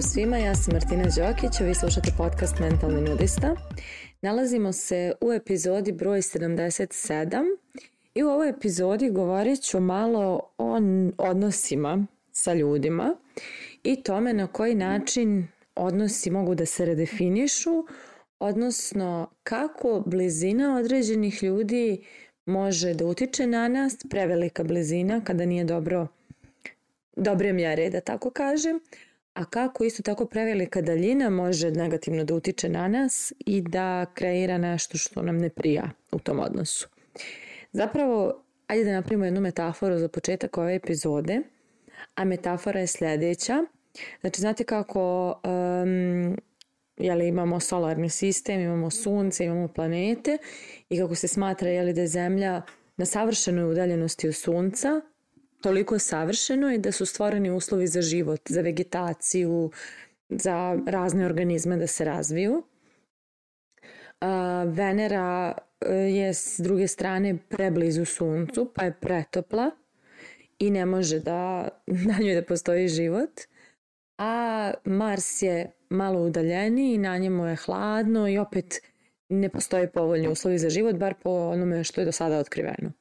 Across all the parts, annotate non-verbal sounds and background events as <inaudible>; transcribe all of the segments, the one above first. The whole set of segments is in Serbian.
Pozdrav svima, ja sam Martina Đokić, a vi slušate podcast Mentalni nudista. Nalazimo se u epizodi broj 77 i u ovoj epizodi govorit ću malo o odnosima sa ljudima i tome na koji način odnosi mogu da se redefinišu, odnosno kako blizina određenih ljudi može da utiče na nas, prevelika blizina kada nije dobro dobre mjere, da tako kažem, a kako isto tako prevelika daljina može negativno da utiče na nas i da kreira nešto što nam ne prija u tom odnosu. Zapravo, ajde da napravimo jednu metaforu za početak ove epizode, a metafora je sljedeća. Znači, znate kako um, jeli, imamo solarni sistem, imamo sunce, imamo planete i kako se smatra jeli, da je Zemlja na savršenoj udaljenosti od sunca, toliko savršeno i da su stvoreni uslovi za život, za vegetaciju, za razne organizme da se razviju. Venera e, je s druge strane preblizu suncu, pa je pretopla i ne može da <laughs> na njoj da postoji život. A Mars je malo udaljeniji i na njemu je hladno i opet ne postoje povoljni uslovi za život, bar po onome što je do sada otkriveno.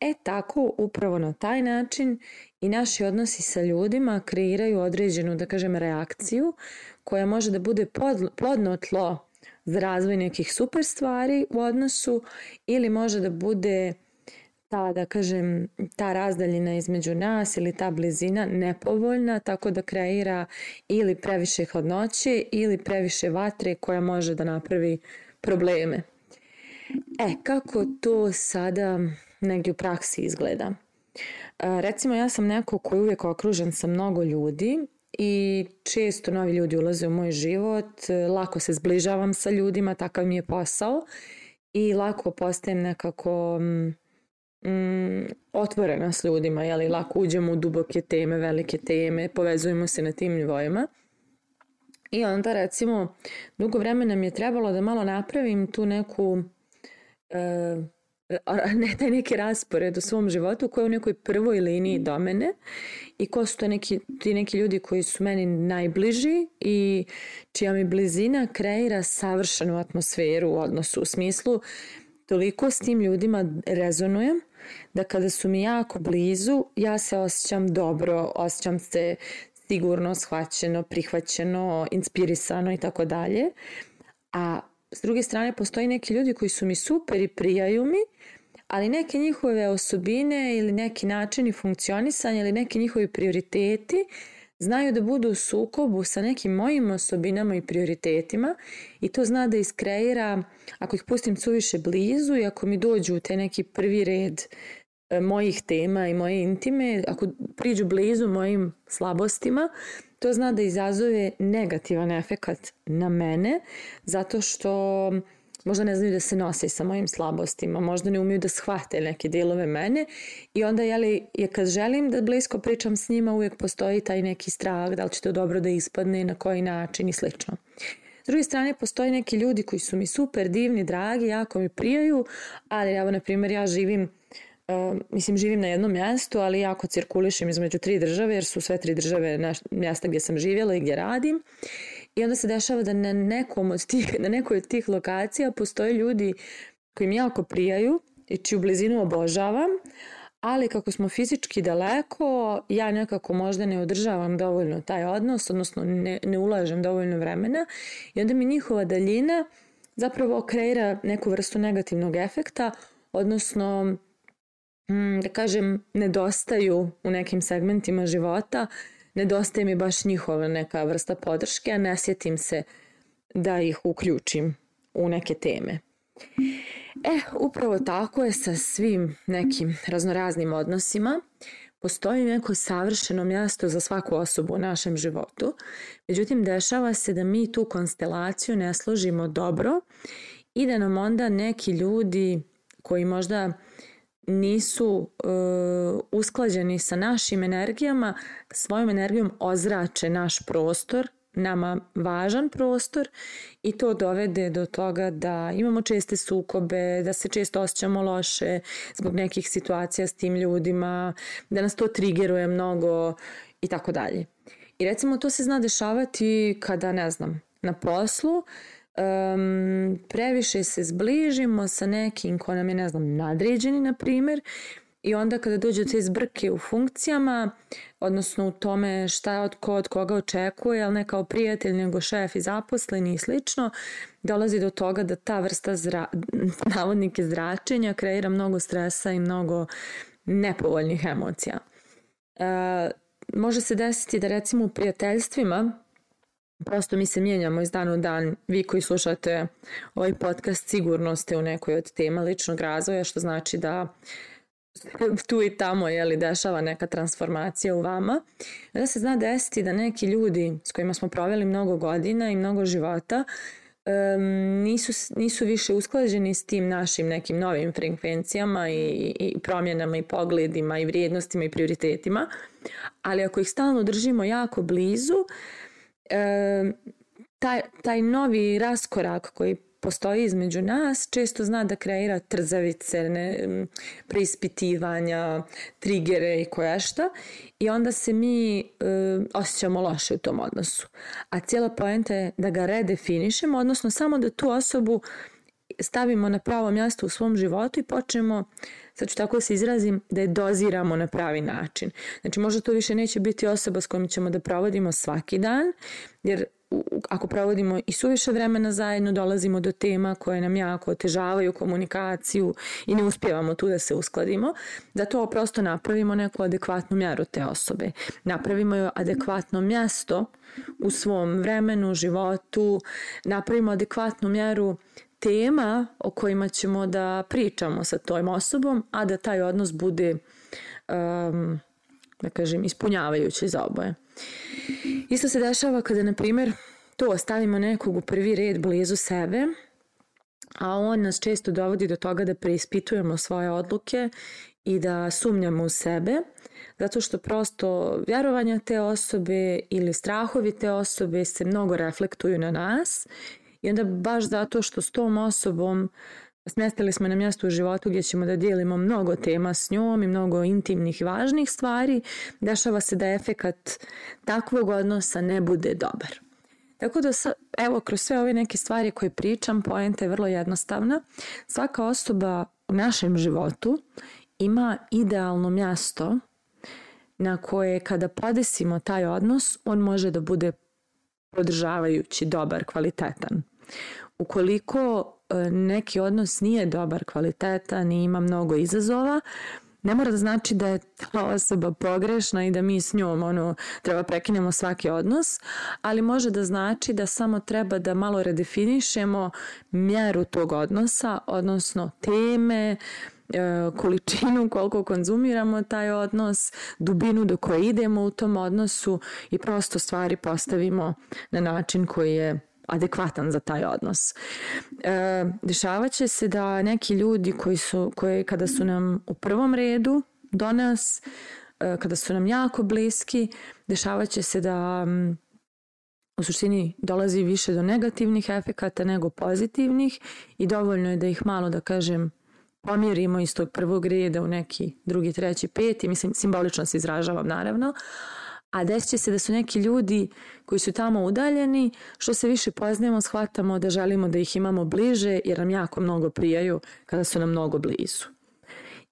E tako, upravo na taj način i naši odnosi sa ljudima kreiraju određenu, da kažem, reakciju koja može da bude plodno tlo za razvoj nekih super stvari u odnosu ili može da bude ta, da kažem, ta razdaljina između nas ili ta blizina nepovoljna, tako da kreira ili previše hladnoće ili previše vatre koja može da napravi probleme. E, kako to sada negdje u praksi izgleda. E, recimo ja sam neko koji je uvijek okružen sa mnogo ljudi i često novi ljudi ulaze u moj život, lako se zbližavam sa ljudima, takav mi je posao i lako postajem nekako mm, mm otvorena s ljudima, jeli, lako uđemo u duboke teme, velike teme, povezujemo se na tim nivoima. I onda recimo dugo vremena mi je trebalo da malo napravim tu neku e, ne taj neki raspored u svom životu koji je u nekoj prvoj liniji do mene i ko su to neki, ti neki ljudi koji su meni najbliži i čija mi blizina kreira savršenu atmosferu u odnosu u smislu toliko s tim ljudima rezonujem da kada su mi jako blizu ja se osjećam dobro, osjećam se sigurno, shvaćeno, prihvaćeno, inspirisano i tako dalje. A s druge strane postoji neki ljudi koji su mi super i prijaju mi, ali neke njihove osobine ili neki načini funkcionisanja ili neki njihovi prioriteti znaju da budu u sukobu sa nekim mojim osobinama i prioritetima i to zna da iskreira, ako ih pustim suviše blizu i ako mi dođu u te neki prvi red e, mojih tema i moje intime, ako priđu blizu mojim slabostima, to zna da izazove negativan efekat na mene zato što možda ne znaju da se nose sa mojim slabostima, možda ne umiju da shvate neke dijelove mene i onda jeli, je kad želim da blisko pričam s njima uvijek postoji taj neki strah da li će to dobro da ispadne, na koji način i slično. S druge strane postoji neki ljudi koji su mi super divni, dragi, jako mi prijaju, ali evo na primjer ja živim mislim živim na jednom mjestu, ali jako cirkulišem između tri države jer su sve tri države na mjesta gdje sam živjela i gdje radim. I onda se dešava da na nekom od tih, na nekoj od tih lokacija postoje ljudi koji mi jako prijaju i čiju blizinu obožavam, ali kako smo fizički daleko, ja nekako možda ne održavam dovoljno taj odnos, odnosno ne, ne ulažem dovoljno vremena i onda mi njihova daljina zapravo kreira neku vrstu negativnog efekta, odnosno da kažem, nedostaju u nekim segmentima života, nedostaje mi baš njihova neka vrsta podrške, a ne sjetim se da ih uključim u neke teme. E, upravo tako je sa svim nekim raznoraznim odnosima. Postoji neko savršeno mjesto za svaku osobu u našem životu. Međutim, dešava se da mi tu konstelaciju ne složimo dobro i da nam onda neki ljudi koji možda nisu e, usklađeni sa našim energijama, svojom energijom ozrače naš prostor, nama važan prostor i to dovede do toga da imamo česte sukobe, da se često osjećamo loše zbog nekih situacija s tim ljudima, da nas to trigeruje mnogo i tako dalje. I recimo to se zna dešavati kada, ne znam, na poslu um, previše se zbližimo sa nekim ko nam je, ne znam, nadređeni, na primjer, I onda kada dođe te zbrke u funkcijama, odnosno u tome šta od ko od koga očekuje, ali ne kao prijatelj, nego šef i zaposleni i slično, dolazi do toga da ta vrsta zra, <laughs> navodnike zračenja kreira mnogo stresa i mnogo nepovoljnih emocija. E, može se desiti da recimo u prijateljstvima prosto mi se mijenjamo iz dana u dan. Vi koji slušate ovaj podcast sigurno ste u nekoj od tema ličnog razvoja, što znači da tu i tamo je li dešava neka transformacija u vama. Onda se zna desiti da neki ljudi s kojima smo proveli mnogo godina i mnogo života um, nisu, nisu više usklađeni s tim našim nekim novim frekvencijama i, i promjenama i pogledima i vrijednostima i prioritetima. Ali ako ih stalno držimo jako blizu, um, taj, taj novi raskorak koji postoji između nas često zna da kreira trzavice, ne, preispitivanja, trigere i koja šta i onda se mi e, osjećamo loše u tom odnosu. A cijela poenta je da ga redefinišemo, odnosno samo da tu osobu stavimo na pravo mjesto u svom životu i počnemo, sad ću tako da se izrazim, da je doziramo na pravi način. Znači možda to više neće biti osoba s kojom ćemo da provodimo svaki dan, jer ako provodimo i suviše vremena zajedno, dolazimo do tema koje nam jako otežavaju komunikaciju i ne uspjevamo tu da se uskladimo, da to prosto napravimo neku adekvatnu mjeru te osobe. Napravimo joj adekvatno mjesto u svom vremenu, životu, napravimo adekvatnu mjeru tema o kojima ćemo da pričamo sa tojom osobom, a da taj odnos bude um, da kažem, ispunjavajući za oboje. Isto se dešava kada, na primjer, to stavimo nekog u prvi red blizu sebe, a on nas često dovodi do toga da preispitujemo svoje odluke i da sumnjamo u sebe, zato što prosto vjerovanja te osobe ili strahovi te osobe se mnogo reflektuju na nas i onda baš zato što s tom osobom Smjestili smo na mjesto u životu gdje ćemo da dijelimo mnogo tema s njom i mnogo intimnih i važnih stvari. Dešava se da efekat takvog odnosa ne bude dobar. Tako da, evo, kroz sve ove neke stvari koje pričam, poenta je vrlo jednostavna. Svaka osoba u našem životu ima idealno mjesto na koje kada podesimo taj odnos, on može da bude podržavajući, dobar, kvalitetan. Ukoliko e, neki odnos nije dobar, kvalitetan i ima mnogo izazova, ne mora da znači da je ta osoba pogrešna i da mi s njom ono, treba prekinemo svaki odnos, ali može da znači da samo treba da malo redefinišemo mjeru tog odnosa, odnosno teme, e, količinu koliko konzumiramo taj odnos, dubinu do koje idemo u tom odnosu i prosto stvari postavimo na način koji je adekvatan za taj odnos. E, dešavat će se da neki ljudi koji su, koji kada su nam u prvom redu do nas, e, kada su nam jako bliski, dešavat će se da u suštini dolazi više do negativnih efekata nego pozitivnih i dovoljno je da ih malo, da kažem, pomjerimo iz tog prvog reda u neki drugi, treći, peti, mislim simbolično se izražavam naravno, a desit će se da su neki ljudi koji su tamo udaljeni, što se više poznajemo, shvatamo da želimo da ih imamo bliže jer nam jako mnogo prijaju kada su nam mnogo blizu.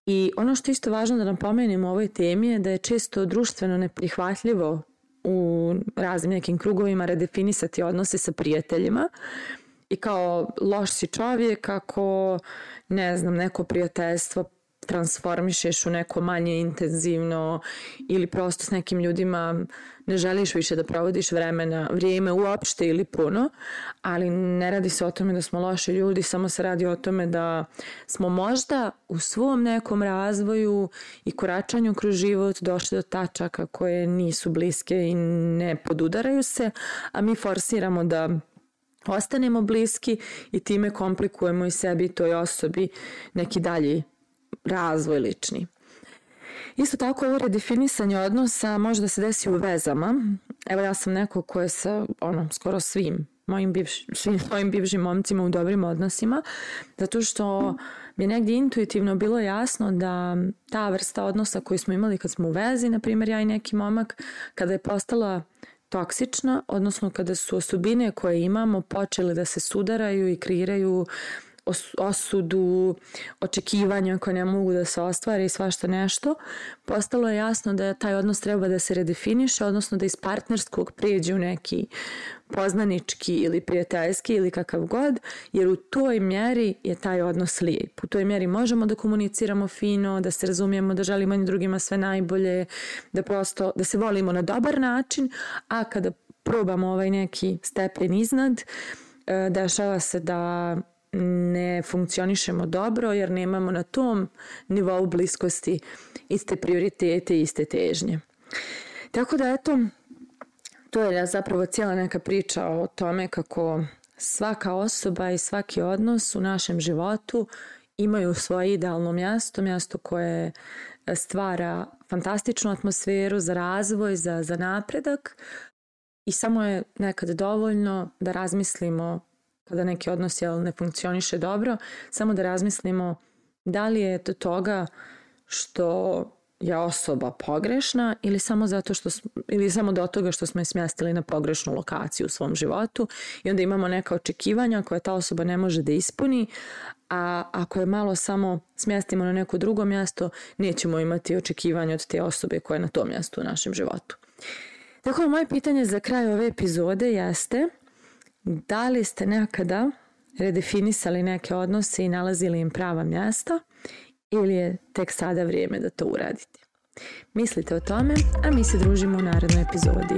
I ono što je isto važno da nam pomenimo u ovoj temi je da je često društveno neprihvatljivo u raznim nekim krugovima redefinisati odnose sa prijateljima i kao loš si čovjek ako ne znam neko prijateljstvo transformišeš u neko manje intenzivno ili prosto s nekim ljudima ne želiš više da provodiš vremena, vrijeme uopšte ili puno, ali ne radi se o tome da smo loši ljudi, samo se radi o tome da smo možda u svom nekom razvoju i koračanju kroz život došli do tačaka koje nisu bliske i ne podudaraju se, a mi forsiramo da ostanemo bliski i time komplikujemo i sebi i toj osobi neki dalji razvoj lični. Isto tako ovo redefinisanje odnosa može da se desi u vezama. Evo ja sam neko ko je sa ono, skoro svim mojim, bivš, svim mojim bivšim momcima u dobrim odnosima, zato što mi je negdje intuitivno bilo jasno da ta vrsta odnosa koju smo imali kad smo u vezi, na primjer ja i neki momak, kada je postala toksična, odnosno kada su osobine koje imamo počele da se sudaraju i kreiraju osudu, očekivanja koje ne mogu da se ostvare i svašta nešto, postalo je jasno da taj odnos treba da se redefiniše, odnosno da iz partnerskog prijeđe u neki poznanički ili prijateljski ili kakav god, jer u toj mjeri je taj odnos lijep. U toj mjeri možemo da komuniciramo fino, da se razumijemo, da želimo jednim drugima sve najbolje, da prosto, da se volimo na dobar način, a kada probamo ovaj neki stepen iznad, e, dešava se da ne funkcionišemo dobro jer nemamo na tom nivou bliskosti iste prioritete i iste težnje. Tako da eto, to je zapravo cijela neka priča o tome kako svaka osoba i svaki odnos u našem životu imaju svoje idealno mjesto, mjesto koje stvara fantastičnu atmosferu za razvoj, za, za napredak i samo je nekad dovoljno da razmislimo kada neki odnos jel, ne funkcioniše dobro, samo da razmislimo da li je to toga što je osoba pogrešna ili samo zato što ili samo do toga što smo je smjestili na pogrešnu lokaciju u svom životu i onda imamo neka očekivanja koje ta osoba ne može da ispuni, a ako je malo samo smjestimo na neko drugo mjesto, nećemo imati očekivanja od te osobe koja je na tom mjestu u našem životu. Tako moje pitanje za kraj ove epizode jeste da li ste nekada redefinisali neke odnose i nalazili im prava mjesta ili je tek sada vrijeme da to uradite? Mislite o tome, a mi se družimo u narednoj epizodi.